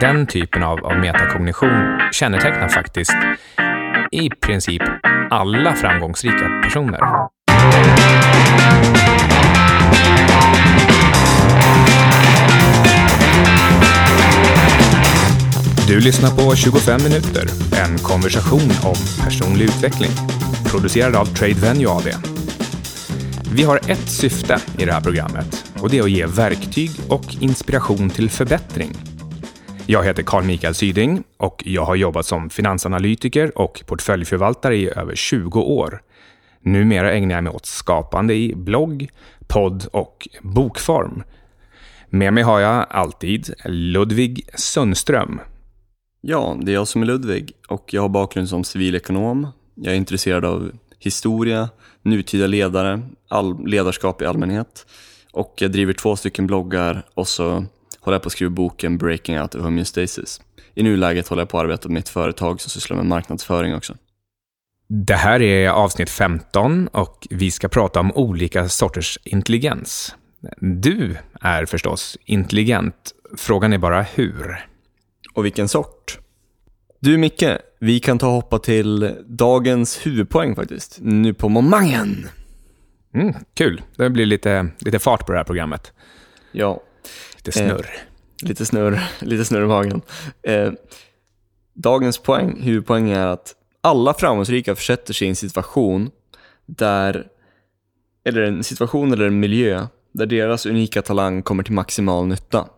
den typen av, av metakognition kännetecknar faktiskt i princip alla framgångsrika personer. Du lyssnar på 25 minuter, en konversation om personlig utveckling. Producerad av Trade Venue AB. Vi har ett syfte i det här programmet och det är att ge verktyg och inspiration till förbättring. Jag heter Carl Mikael Syding och jag har jobbat som finansanalytiker och portföljförvaltare i över 20 år. Numera ägnar jag mig åt skapande i blogg, podd och bokform. Med mig har jag alltid Ludvig Sundström. Ja, det är jag som är Ludvig och jag har bakgrund som civilekonom. Jag är intresserad av historia, nutida ledare, all, ledarskap i allmänhet och jag driver två stycken bloggar och så håller jag på att skriva boken Breaking Out of Homeostasis. I nuläget håller jag på att arbeta med ett företag som sysslar med marknadsföring också. Det här är avsnitt 15 och vi ska prata om olika sorters intelligens. Du är förstås intelligent. Frågan är bara hur. Och vilken sort? Du Micke, vi kan ta och hoppa till dagens huvudpoäng faktiskt. Nu på momangen. Mm, kul. Det blir lite, lite fart på det här programmet. Ja. Lite snurr. Eh, lite snurr, lite snurr i magen. Eh, dagens poäng, huvudpoäng är att alla framgångsrika försätter sig i en situation där, eller en situation eller en miljö där deras unika talang kommer till maximal nytta.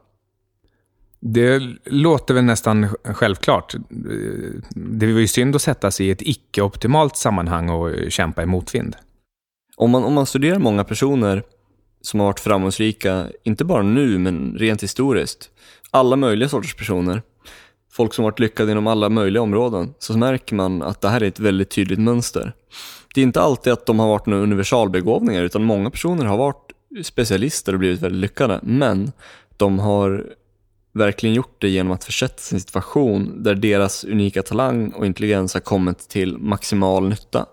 Det låter väl nästan självklart. Det var ju synd att sätta sig i ett icke-optimalt sammanhang och kämpa i motvind. Om man, om man studerar många personer som har varit framgångsrika, inte bara nu men rent historiskt, alla möjliga sorters personer, folk som varit lyckade inom alla möjliga områden, så märker man att det här är ett väldigt tydligt mönster. Det är inte alltid att de har varit några universalbegåvningar, utan många personer har varit specialister och blivit väldigt lyckade, men de har verkligen gjort det genom att försätta sig i en situation där deras unika talang och intelligens har kommit till maximal nytta.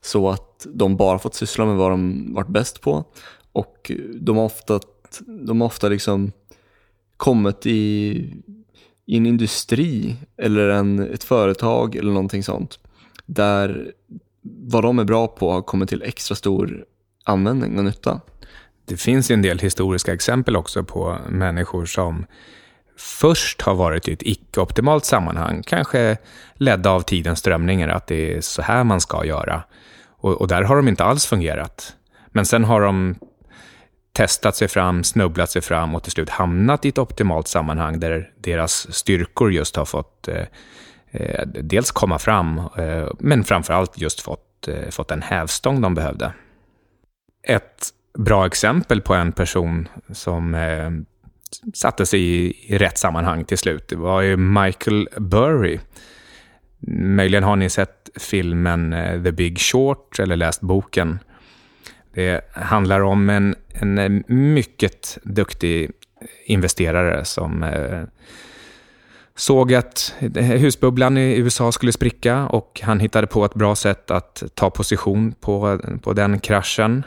Så att de bara fått syssla med vad de varit bäst på och de har ofta, de har ofta liksom kommit i, i en industri eller en, ett företag eller någonting sånt där vad de är bra på har kommit till extra stor användning och nytta. Det finns en del historiska exempel också på människor som först har varit i ett icke-optimalt sammanhang, kanske ledda av tidens strömningar, att det är så här man ska göra. Och, och, där har de inte alls fungerat. Men sen har de testat sig fram, snubblat sig fram och till slut hamnat i ett optimalt sammanhang där deras styrkor just har fått eh, eh, dels komma fram, eh, men framförallt just fått, eh, fått den hävstång de behövde. Ett bra exempel på en person som eh, satte sig i, i rätt sammanhang till slut. Det var ju Michael Burry. Möjligen har ni sett filmen eh, The Big Short eller läst boken. Det handlar om en, en eh, mycket duktig investerare som eh, såg att husbubblan i USA skulle spricka och han hittade på ett bra sätt att ta position på, på den kraschen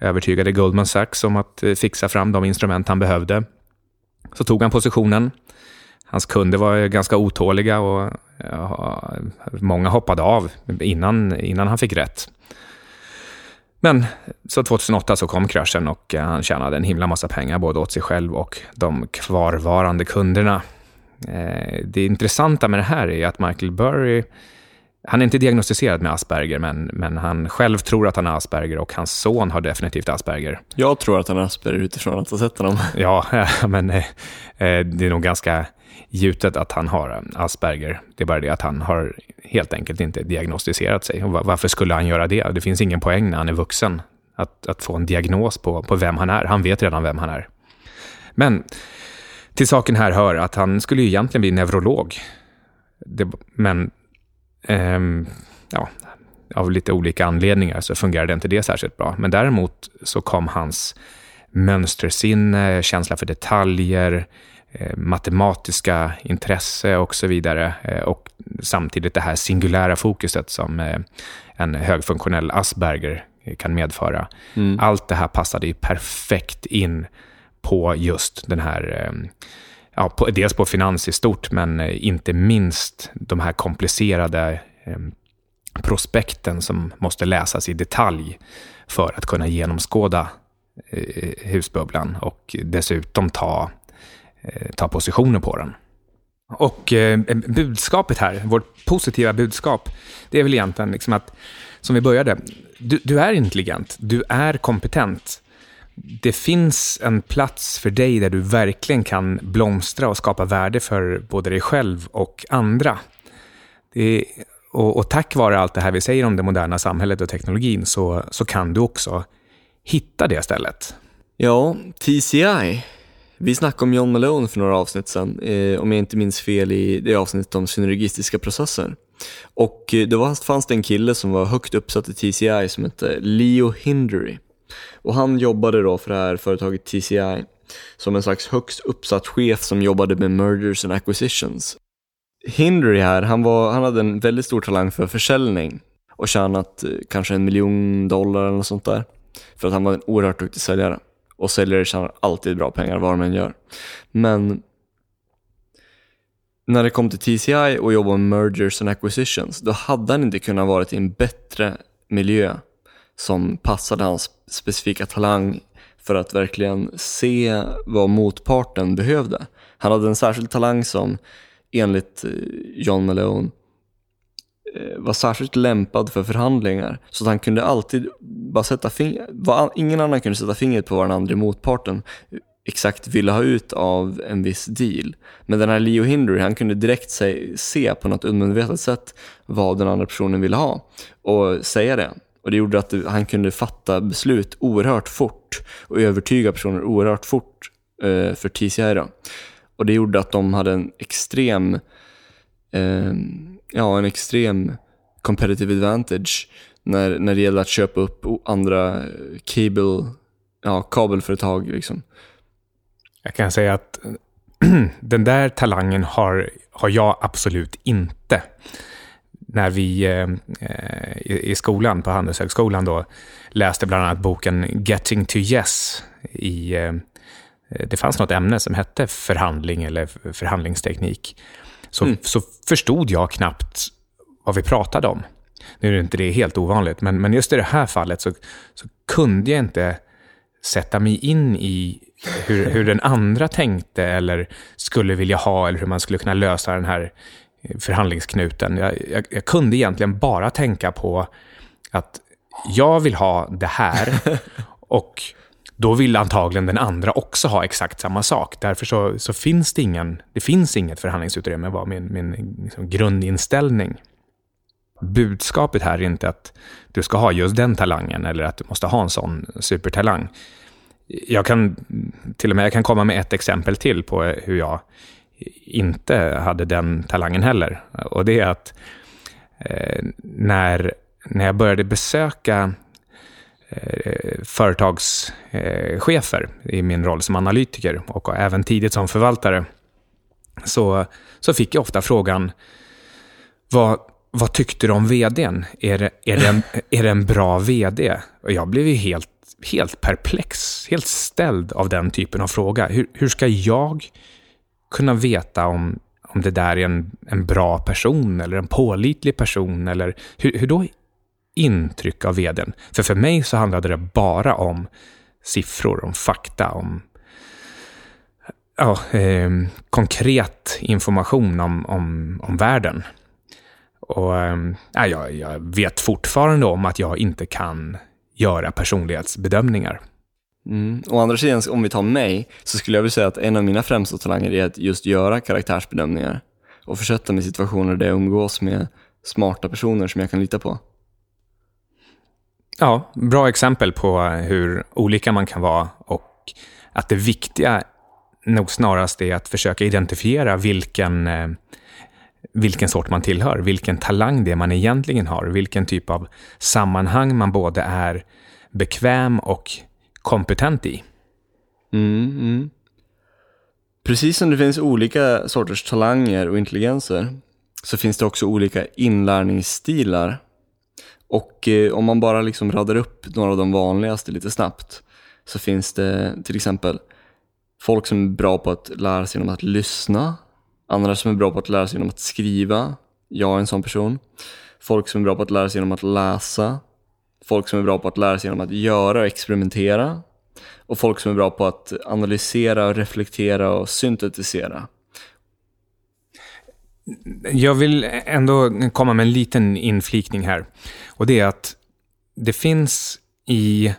övertygade Goldman Sachs om att eh, fixa fram de instrument han behövde. Så tog han positionen. Hans kunder var ganska otåliga och ja, många hoppade av innan, innan han fick rätt. Men så 2008 så kom kraschen och eh, han tjänade en himla massa pengar både åt sig själv och de kvarvarande kunderna. Eh, det intressanta med det här är att Michael Burry han är inte diagnostiserad med Asperger, men, men han själv tror att han har Asperger och hans son har definitivt Asperger. Jag tror att han har Asperger utifrån att ha sett honom. Ja, men eh, eh, det är nog ganska gjutet att han har Asperger. Det är bara det att han har helt enkelt inte diagnostiserat sig. Och varför skulle han göra det? Det finns ingen poäng när han är vuxen att, att få en diagnos på, på vem han är. Han vet redan vem han är. Men till saken här hör att han skulle ju egentligen bli neurolog. Det, men ja, av lite olika anledningar så fungerade inte det särskilt bra. Men däremot så kom hans mönstersinne, känsla för detaljer, eh, matematiska intresse och så vidare. Eh, och samtidigt det här singulära fokuset som eh, en högfunktionell Asperger kan medföra. Mm. Allt det här passade ju perfekt in på just den här ja, på, dels på finans i stort, men eh, inte minst de här komplicerade eh, prospekten som måste läsas i detalj för att kunna genomskåda eh, husbubblan och dessutom ta, eh, ta positioner på den. Och eh, eh budskapet här, vårt positiva budskap, det är väl egentligen liksom att, som vi började, du, du är intelligent, du är kompetent. Det finns en plats för dig där du verkligen kan blomstra och skapa värde för både dig själv och andra. Det, och, och, tack vare allt det här vi säger om det moderna samhället och teknologin så, så kan du också hitta det stället. Ja, TCI. Vi snackade om John Malone för några avsnitt sedan, eh, om jag inte minns fel i det avsnittet om synergistiska processer. Och eh, då fanns det en kille som var högt uppsatt i TCI som hette Leo Hindery. Och han jobbade då för det här företaget TCI som en slags högst uppsatt chef som jobbade med mergers and acquisitions. Hindry här, han, var, han hade en väldigt stor talang för försäljning och tjänat eh, kanske en miljon dollar eller något sånt där. För att han var en oerhört duktig säljare. Och säljare tjänar alltid bra pengar vad de än gör. Men när det kom till TCI och jobba med mergers and acquisitions, då hade han inte kunnat vara i en bättre miljö som passade hans specifika talang för att verkligen se vad motparten behövde. Han hade en särskild talang som enligt eh, John Malone eh, var särskilt lämpad för förhandlingar. Så att han kunde alltid bara sätta fingret, ingen annan kunde sätta fingret på vad den andra motparten eh, exakt ville ha ut av en viss deal. Men den här Leo Hindry, han kunde direkt se, se på något undermedvetet sätt vad den andra personen ville ha och säga det. Och det gjorde att han kunde fatta beslut oerhört fort och övertyga personer oerhört fort eh, för TCI. Då. Och det gjorde att de hade en extrem, eh, ja en extrem competitive advantage när, när det gällde att köpa upp andra cable, ja, kabelföretag. Liksom. Jag kan säga att den där talangen har, har jag absolut inte. När vi eh, i, i skolan, på Handelshögskolan, då, läste bland annat boken Getting to Yes i eh, Eh, det fanns något ämne som hette förhandling eller förhandlingsteknik, så, mm. så förstod jag knappt vad vi pratade om. Nu är det inte det helt ovanligt, men, men just i det här fallet så, så kunde jag inte sätta mig in i hur, hur den andra tänkte eller skulle vilja ha, eller hur man skulle kunna lösa den här eh, förhandlingsknuten. Jag, jag, jag kunde egentligen bara tänka på att jag vill ha det här och då vill antagligen den andra också ha exakt samma sak. Därför så, så finns det, ingen, det finns inget förhandlingsutrymme, var min, min liksom grundinställning. Budskapet här är inte att du ska ha just den talangen eller att du måste ha en sån supertalang. Jag kan till och med jag kan komma med ett exempel till på hur jag inte hade den talangen heller. Och det är att eh, när, när jag började besöka eh, företagschefer i min roll som analytiker och även tidigt som förvaltare, så, så fick jag ofta frågan vad, vad tyckte du om vdn? Är det, är, det en, är det en bra vd? Och jag blev ju helt, helt perplex, helt ställd av den typen av fråga. Hur, hur ska jag kunna veta om, om det där är en, en bra person eller en pålitlig person? Eller hur, hur då intryck av vdn. För för mig så handlade det bara om siffror, om fakta, om ja, eh, konkret information om, om, om världen. Och eh, jag, jag vet fortfarande om att jag inte kan göra personlighetsbedömningar. Mm. Å andra sidan, om vi tar mig, så skulle jag vilja säga att en av mina främsta talanger är att just göra karaktärsbedömningar och försätta mig i situationer där jag umgås med smarta personer som jag kan lita på. Ja, bra exempel på hur olika man kan vara och att det viktiga nog snarast är att försöka identifiera vilken, eh, vilken sort man tillhör, vilken talang det är man egentligen har, vilken typ av sammanhang man både är bekväm och kompetent i. Mm, mm. Precis som det finns olika sorters talanger och intelligenser så finns det också olika inlärningsstilar och eh, om man bara liksom radar upp några av de vanligaste lite snabbt så finns det till exempel folk som är bra på att lära sig genom att lyssna, andra som är bra på att lära sig genom att skriva, jag är en sån person. Folk som är bra på att lära sig genom att läsa, folk som är bra på att lära sig genom att göra och experimentera och folk som är bra på att analysera, reflektera och syntetisera. Jag vill ändå komma med en liten inflikning här. Och det är att det finns i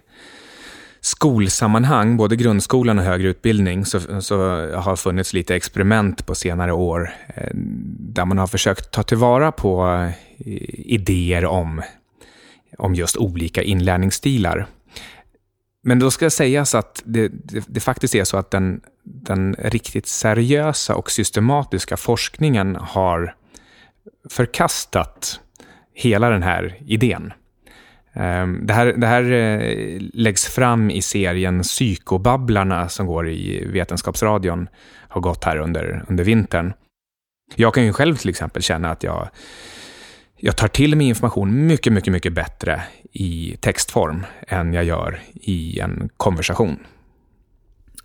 skolsammanhang, både grundskolan och högre utbildning, så, så har funnits lite experiment på senare år eh, där man har försökt ta tillvara på eh, idéer om, om just olika inlärningsstilar. Men då ska sägas att det, det, det, faktiskt är så att den, den riktigt seriösa och systematiska forskningen har förkastat hela den här idén. Ehm, det här, det här eh, läggs fram i serien Psykobabblarna som går i Vetenskapsradion, har gått här under, under vintern. Jag kan ju själv till exempel känna att jag, jag tar till mig information mycket, mycket, mycket bättre i textform än jag gör i en konversation.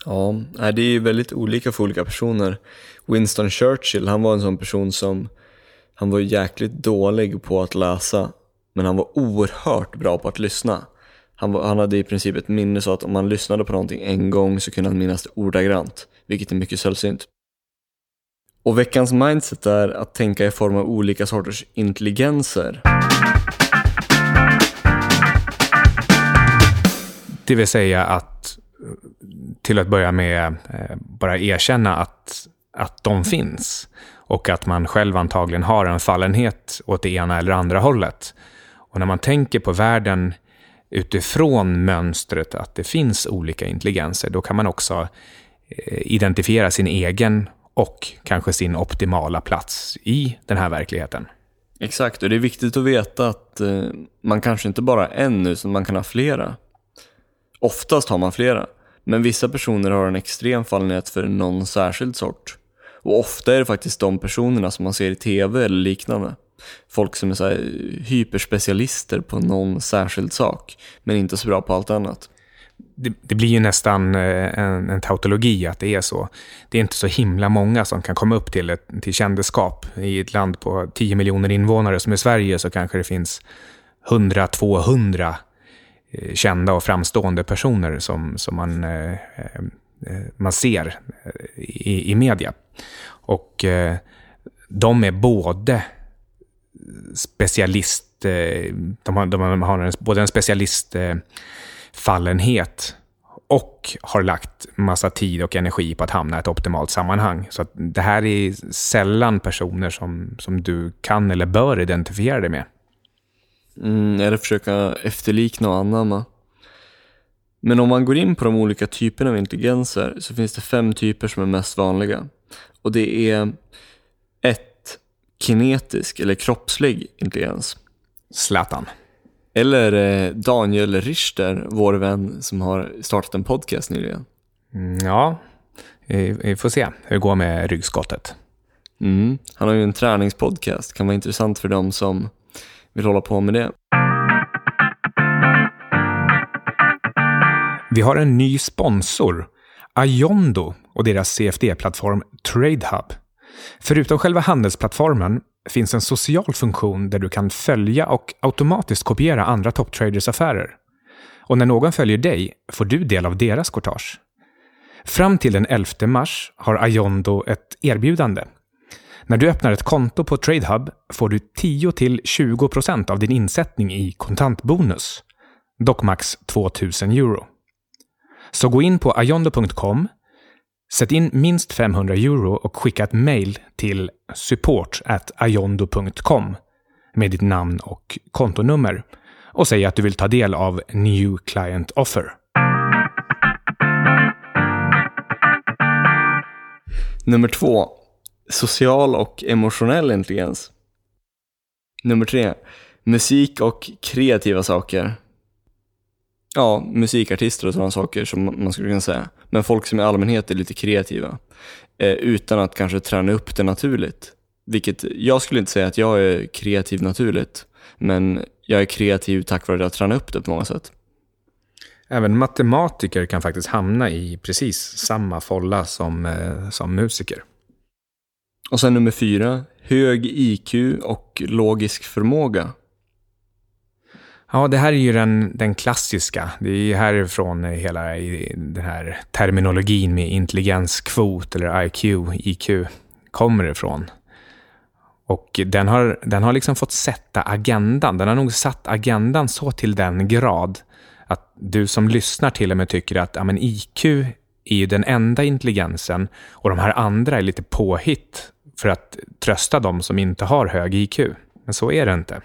Ja, det är ju väldigt olika för olika personer. Winston Churchill, han var en sån person som han var jäkligt dålig på att läsa men han var oerhört bra på att lyssna. Han, var, han hade i princip ett minne så att om man lyssnade på någonting en gång så kunde han minnas det ordagrant, vilket är mycket sällsynt. Och veckans mindset är att tänka i form av olika sorters intelligenser. Det vill säga att till att börja med eh, bara erkänna att, att de finns och att man själv antagligen har en fallenhet åt det ena eller andra hållet. Och när man tänker på världen utifrån mönstret att det finns olika intelligenser, då kan man också eh, identifiera sin egen och kanske sin optimala plats i den här verkligheten. Exakt, och det är viktigt att veta att eh, man kanske inte bara har en, utan man kan ha flera. Oftast har man flera, men vissa personer har en extrem fallenhet för någon särskild sort. Och ofta är det faktiskt de personerna som man ser i TV eller liknande folk som är så eh, hyperspecialister på någon särskild sak, men inte så bra på allt annat. Det, det, blir ju nästan eh, en, en tautologi att det är så. Det är inte så himla många som kan komma upp till, ett, till kändeskap. I ett land på 10 miljoner invånare som är Sverige så kanske det finns 100-200 eh, kända och framstående personer som, som man, eh, man ser i, i media. Och de är både specialist, de har, de har en, både en specialistfallenhet och har lagt massa tid och energi på att hamna i ett optimalt sammanhang. Så det här är sällan personer som, som du kan eller bör identifiera dig med. Mm, eller försöka efterlikna och anamma. Men om man går in på de olika typerna av intelligenser så finns det fem typer som är mest vanliga. Och det är 1 kinetisk eller kroppslig intelligens. Zlatan. Eller eh, Daniel Richter, vår vän som har startat en podcast nyligen. Mm, ja, vi får se hur det går med ryggskottet. Mm. Han har ju en träningspodcast, kan vara intressant för dem som vill hålla på med det. Vi har en ny sponsor, Ayondo och deras CFD-plattform TradeHub. Förutom själva handelsplattformen finns en social funktion där du kan följa och automatiskt kopiera andra topptraders affärer. Och när någon följer dig får du del av deras courtage. Fram till den 11 mars har Ayondo ett erbjudande. När du öppnar ett konto på Tradehub får du 10-20% av din insättning i kontantbonus. Dock max 2000 euro. Så gå in på ayondo.com Sätt in minst 500 euro och skicka ett mail till support.ayondo.com med ditt namn och kontonummer och säg att du vill ta del av New Client Offer. Nummer två. Social och emotionell intelligens. Nummer tre. Musik och kreativa saker. Ja, musikartister och sådana saker som man skulle kunna säga. Men folk som i allmänhet är lite kreativa. Eh, utan att kanske träna upp det naturligt. Vilket, jag skulle inte säga att jag är kreativ naturligt. Men jag är kreativ tack vare att jag tränar upp det på många sätt. Även matematiker kan faktiskt hamna i precis samma folla som, eh, som musiker. Och sen nummer fyra, hög IQ och logisk förmåga. Ja, det här är ju den, den klassiska. Det är härifrån eh, hela den här terminologin med intelligenskvot eller IQ, IQ kommer ifrån. Och den har, den har liksom fått sätta agendan. Den har nog satt agendan så till den grad att du som lyssnar till och med tycker att ja, men IQ är ju den enda intelligensen och de här andra är lite påhitt för att trösta de som inte har hög IQ. Men så är det inte.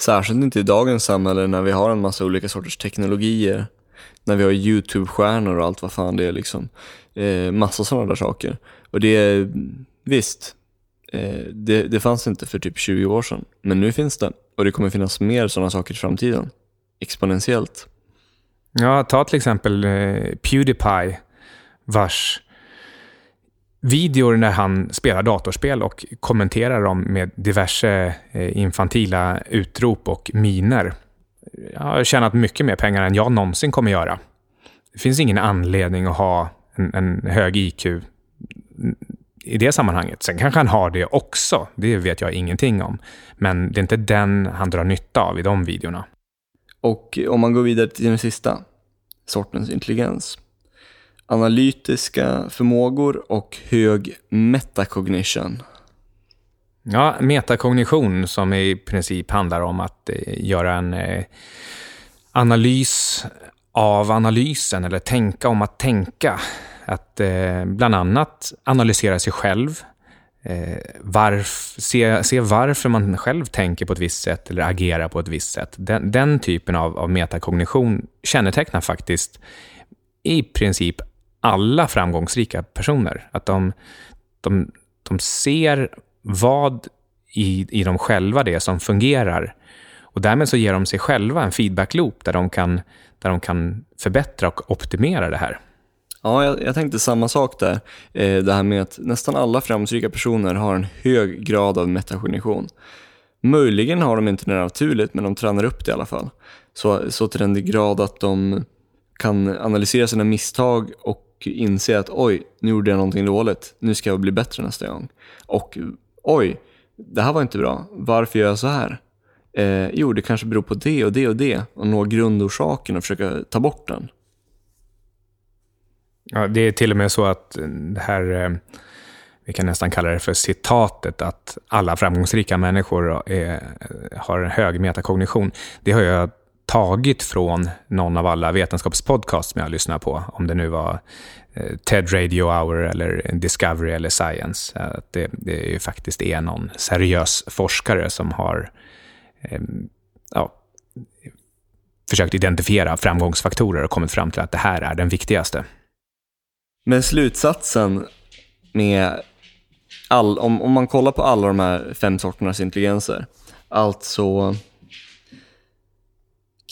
Särskilt inte i dagens samhälle när vi har en massa olika sorters teknologier. När vi har YouTube-stjärnor och allt vad fan det är liksom. Eh, massa sådana där saker. Och det är, visst, eh, det, det fanns inte för typ 20 år sedan. Men nu finns det. Och det kommer finnas mer sådana saker i framtiden. Exponentiellt. Ja, ta till exempel eh, Pewdiepie, vars videor när han spelar datorspel och kommenterar dem med diverse eh, infantila utrop och miner. Jag har tjänat mycket mer pengar än jag någonsin kommer göra. Det finns ingen anledning att ha en, en hög IQ i det sammanhanget. Sen kanske han har det också, det vet jag ingenting om. Men det är inte den han drar nytta av i de videorna. Och om man går vidare till den sista sortens intelligens. Analytiska förmågor och hög metacognition. Ja, metakognition som i princip handlar om att eh, göra en eh, analys av analysen eller tänka om att tänka. Att eh, bland annat analysera sig själv, eh, varf, se, se varför man själv tänker på ett visst sätt eller agerar på ett visst sätt. Den, den typen av, av metakognition kännetecknar faktiskt i princip alla framgångsrika personer. Att de, de, de ser vad i, i dem själva det är som fungerar. Och därmed så ger de sig själva en feedback-loop där de kan, där de kan förbättra och optimera det här. Ja, jag, jag, tänkte samma sak där. Eh, det här med att nästan alla framgångsrika personer har en hög grad av metakognition. Möjligen har de inte det naturligt, men de tränar upp det i alla fall. Så, så till den grad att de kan analysera sina misstag och inse att oj, nu gjorde jag någonting dåligt. Nu ska jag bli bättre nästa gång. Och oj, det här var inte bra. Varför gör jag så här? Eh, jo, det kanske beror på det och det och det. Och nå grundorsaken och försöka ta bort den. Ja, det är till och med så att eh, det här, eh, vi kan nästan kalla det för citatet, att alla framgångsrika människor är, har en hög metakognition. Det har jag tagit från någon av alla vetenskapspodcasts som jag lyssnar på. Om det nu var eh, TED Radio Hour eller Discovery eller Science. Eh, att det, det är faktiskt är någon seriös forskare som har eh, ja, försökt identifiera framgångsfaktorer och kommit fram till att det här är den viktigaste. Men slutsatsen med all, om, om man kollar på alla de här fem sorternas intelligenser, alltså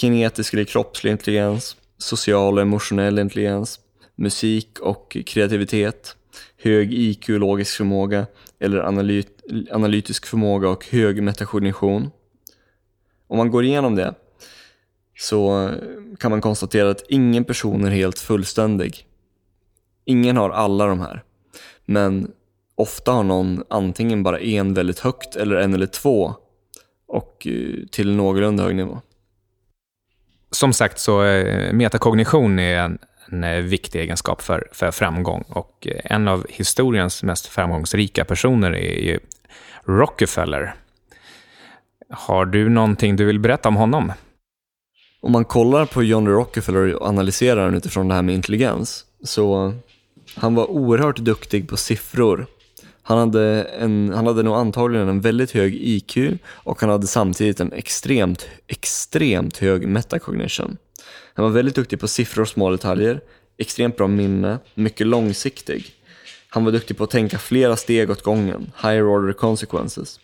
kinetisk eller kroppslig intelligens, social och emotionell intelligens, musik och kreativitet, hög IQ och logisk förmåga eller analyt, analytisk förmåga och hög metakognition. Om man går igenom det så eh, kan man konstatera att ingen person är helt fullständig. Ingen har alla de här. Men ofta har någon antingen bara en väldigt högt eller en eller två och eh, till någorlunda hög nivå. Som sagt så eh, metakognition är en, en eh, viktig egenskap för, för framgång och eh, en av historiens mest framgångsrika personer är ju Rockefeller. Har du någonting du vill berätta om honom? Om man kollar på John D. Rockefeller och analyserar den utifrån det här med intelligens så han var oerhört duktig på siffror. Han hade, en, han hade nog antagligen en väldigt hög IQ och han hade samtidigt en extremt, extremt hög metacognition. Han var väldigt duktig på siffror och små detaljer, extremt bra minne, mycket långsiktig. Han var duktig på att tänka flera steg åt gången, higher order consequences.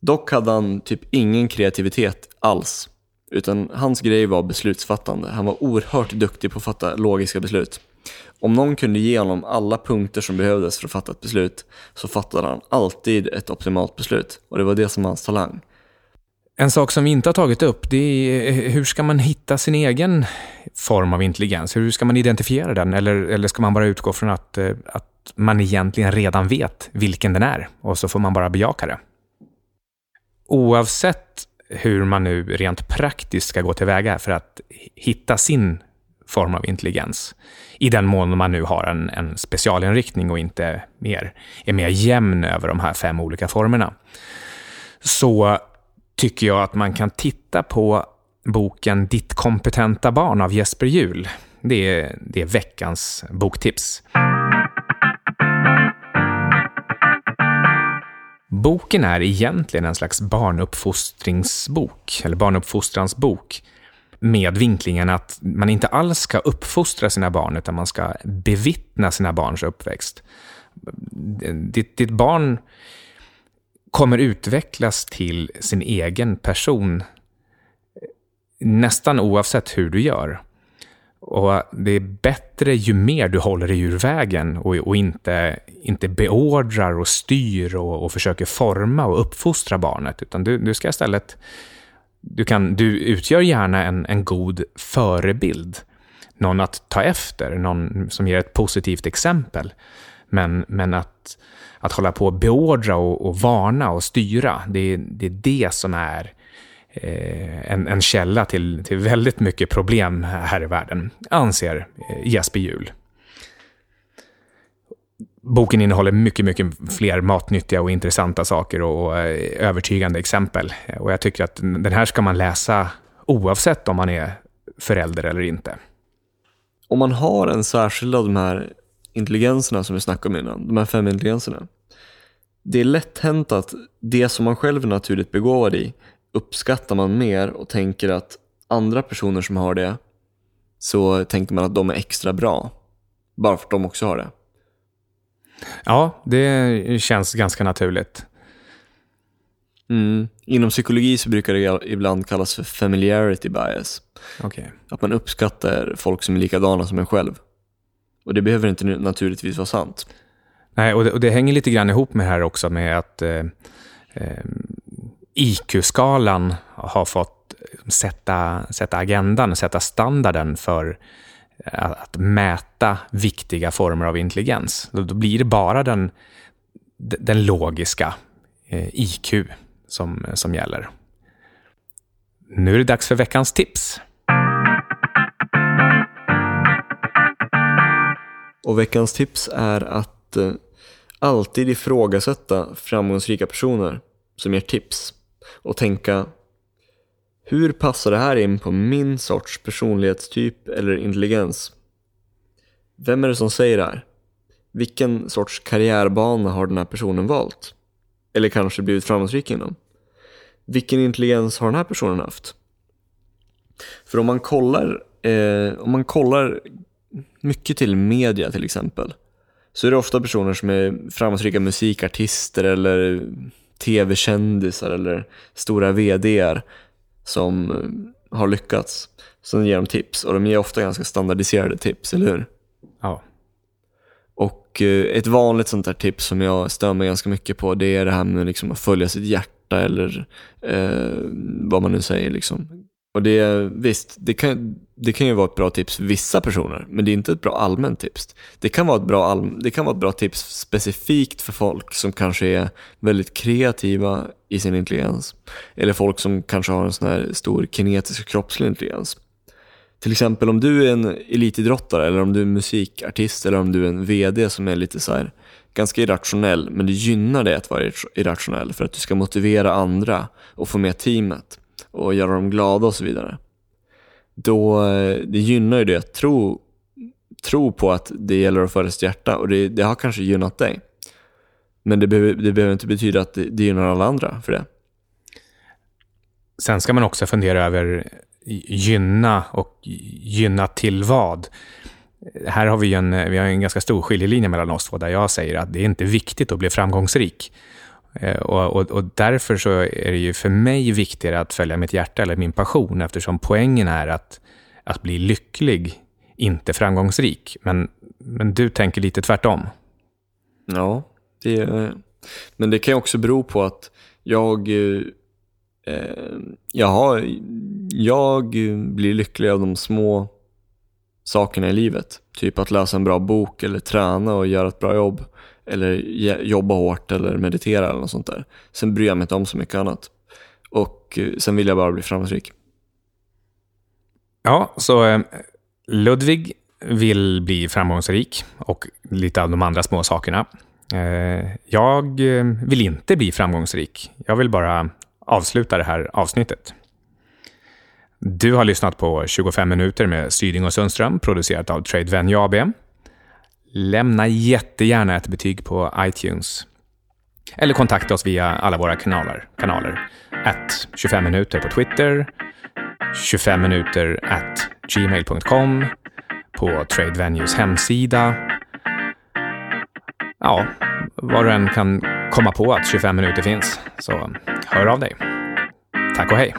Dock hade han typ ingen kreativitet alls, utan hans grej var beslutsfattande. Han var oerhört duktig på att fatta logiska beslut. Om någon kunde ge honom alla punkter som behövdes för att fatta ett beslut så fattade han alltid ett optimalt beslut och det var det som var hans talang. En sak som vi inte har tagit upp, det är eh, hur ska man hitta sin egen form av intelligens? Hur ska man identifiera den? Eller, eller ska man bara utgå från att, eh, att man egentligen redan vet vilken den är och så får man bara bejaka det? Oavsett hur man nu rent praktiskt ska gå tillväga för att hitta sin form av intelligens, i den mån man nu har en, en specialinriktning och inte mer, är mer jämn över de här fem olika formerna, så tycker jag att man kan titta på boken Ditt kompetenta barn av Jesper Juhl. Det är, det är veckans boktips. Boken är egentligen en slags barnuppfostringsbok, eller barnuppfostransbok, med vinklingen att man inte alls ska uppfostra sina barn, utan man ska bevittna sina barns uppväxt. Ditt, ditt barn kommer utvecklas till sin egen person nästan oavsett hur du gör. Och det är bättre ju mer du håller dig ur vägen och, och inte, inte beordrar och styr och, och försöker forma och uppfostra barnet, utan du, du ska istället du, kan, du utgör gärna en, en god förebild. Någon att ta efter, någon som ger ett positivt exempel. Men, men att, att hålla på och beordra och, och varna och styra, det, det är det som är eh, en, en källa till, till väldigt mycket problem här i världen, anser eh, Jesper Juhl. Boken innehåller mycket, mycket fler matnyttiga och intressanta saker och, eh, övertygande exempel. Eh, och jag tycker att den här ska man läsa oavsett om man är förälder eller inte. Om man har en särskild av de här intelligenserna som vi snackade om innan, de här fem intelligenserna. Det är lätt hänt att det som man själv är naturligt begåvad i uppskattar man mer och tänker att andra personer som har det så tänker man att de är extra bra. Bara för att de också har det. Ja, det känns ganska naturligt. Mm. Inom psykologi så brukar det ibland kallas för familiarity bias. Okay. Att man uppskattar folk som är likadana som en själv. Och det behöver inte naturligtvis vara sant. Nej, och det, och det hänger lite grann ihop med här också med att eh, eh, IQ-skalan har fått sätta, sätta agendan, sätta standarden för Eh, att mäta viktiga former av intelligens. Då blir det bara den, den logiska eh, IQ som, som gäller. Nu är det dags för veckans tips. Och veckans tips är att eh, alltid ifrågasätta framgångsrika personer som ger tips och tänka hur passar det här in på min sorts personlighetstyp eller intelligens? Vem är det som säger det här? Vilken sorts karriärbana har den här personen valt? Eller kanske blivit framgångsrik inom? Vilken intelligens har den här personen haft? För om man kollar, eh, om man kollar mycket till media till exempel så är det ofta personer som är framgångsrika musikartister eller tv-kändisar eller stora VDR som eh, har lyckats. Sen ger de tips och de ger ofta ganska standardiserade tips, eller hur? Ja. Och eh, ett vanligt sånt där tips som jag stör mig ganska mycket på det är det här med liksom att följa sitt hjärta eller eh, vad man nu säger. Liksom. Och det, visst, det kan, det kan ju vara ett bra tips för vissa personer, men det är inte ett bra allmänt tips. Det kan vara ett bra, all, det kan vara ett bra tips specifikt för folk som kanske är väldigt kreativa i sin intelligens. Eller folk som kanske har en sån här stor kinetisk kroppslig intelligens. Till exempel om du är en elitidrottare eller om du är en musikartist eller om du är en VD som är lite så här, ganska irrationell, men det gynnar dig att vara irrationell för att du ska motivera andra och få med teamet och göra dem glada och så vidare. Då, eh, det gynnar ju det att tro, tro på att det gäller att föra sitt hjärta och det, det har kanske gynnat dig. Men det behöver, det behöver inte betyda att det, det gynnar alla andra för det. Sen ska man också fundera över gynna och gynna till vad. Här har vi en, vi har en ganska stor skiljelinje mellan oss två, där jag säger att det är inte viktigt att bli framgångsrik. Eh, och, och, och, därför så är det ju för mig viktigare att följa mitt hjärta eller min passion, eftersom poängen är att, att bli lycklig, inte framgångsrik. Men, men du tänker lite tvärtom. Ja, det, men det kan också bero på att jag, Eh, jaha, jag blir lycklig av de små sakerna i livet. Typ att läsa en bra bok eller träna och göra ett bra jobb. Eller jobba hårt eller meditera eller något sånt där. Sen bryr jag mig inte om så mycket annat. Och eh, sen vill jag bara bli framgångsrik. Ja, så eh, Ludvig vill bli framgångsrik och lite av de andra små sakerna. Eh, jag eh, vill inte bli framgångsrik. Jag vill bara avsluta det här avsnittet. Du har lyssnat på 25 minuter med Syding och Sundström, producerat av Trade Venue AB. Lämna jättegärna ett betyg på iTunes. Eller kontakta oss via alla våra kanaler. kanaler. At 25 minuter på Twitter, 25 minuter at gmail.com, på Trade Venues hemsida. Ja, var du än kan komma på att 25 minuter finns, så hör av dig. Tack och hej!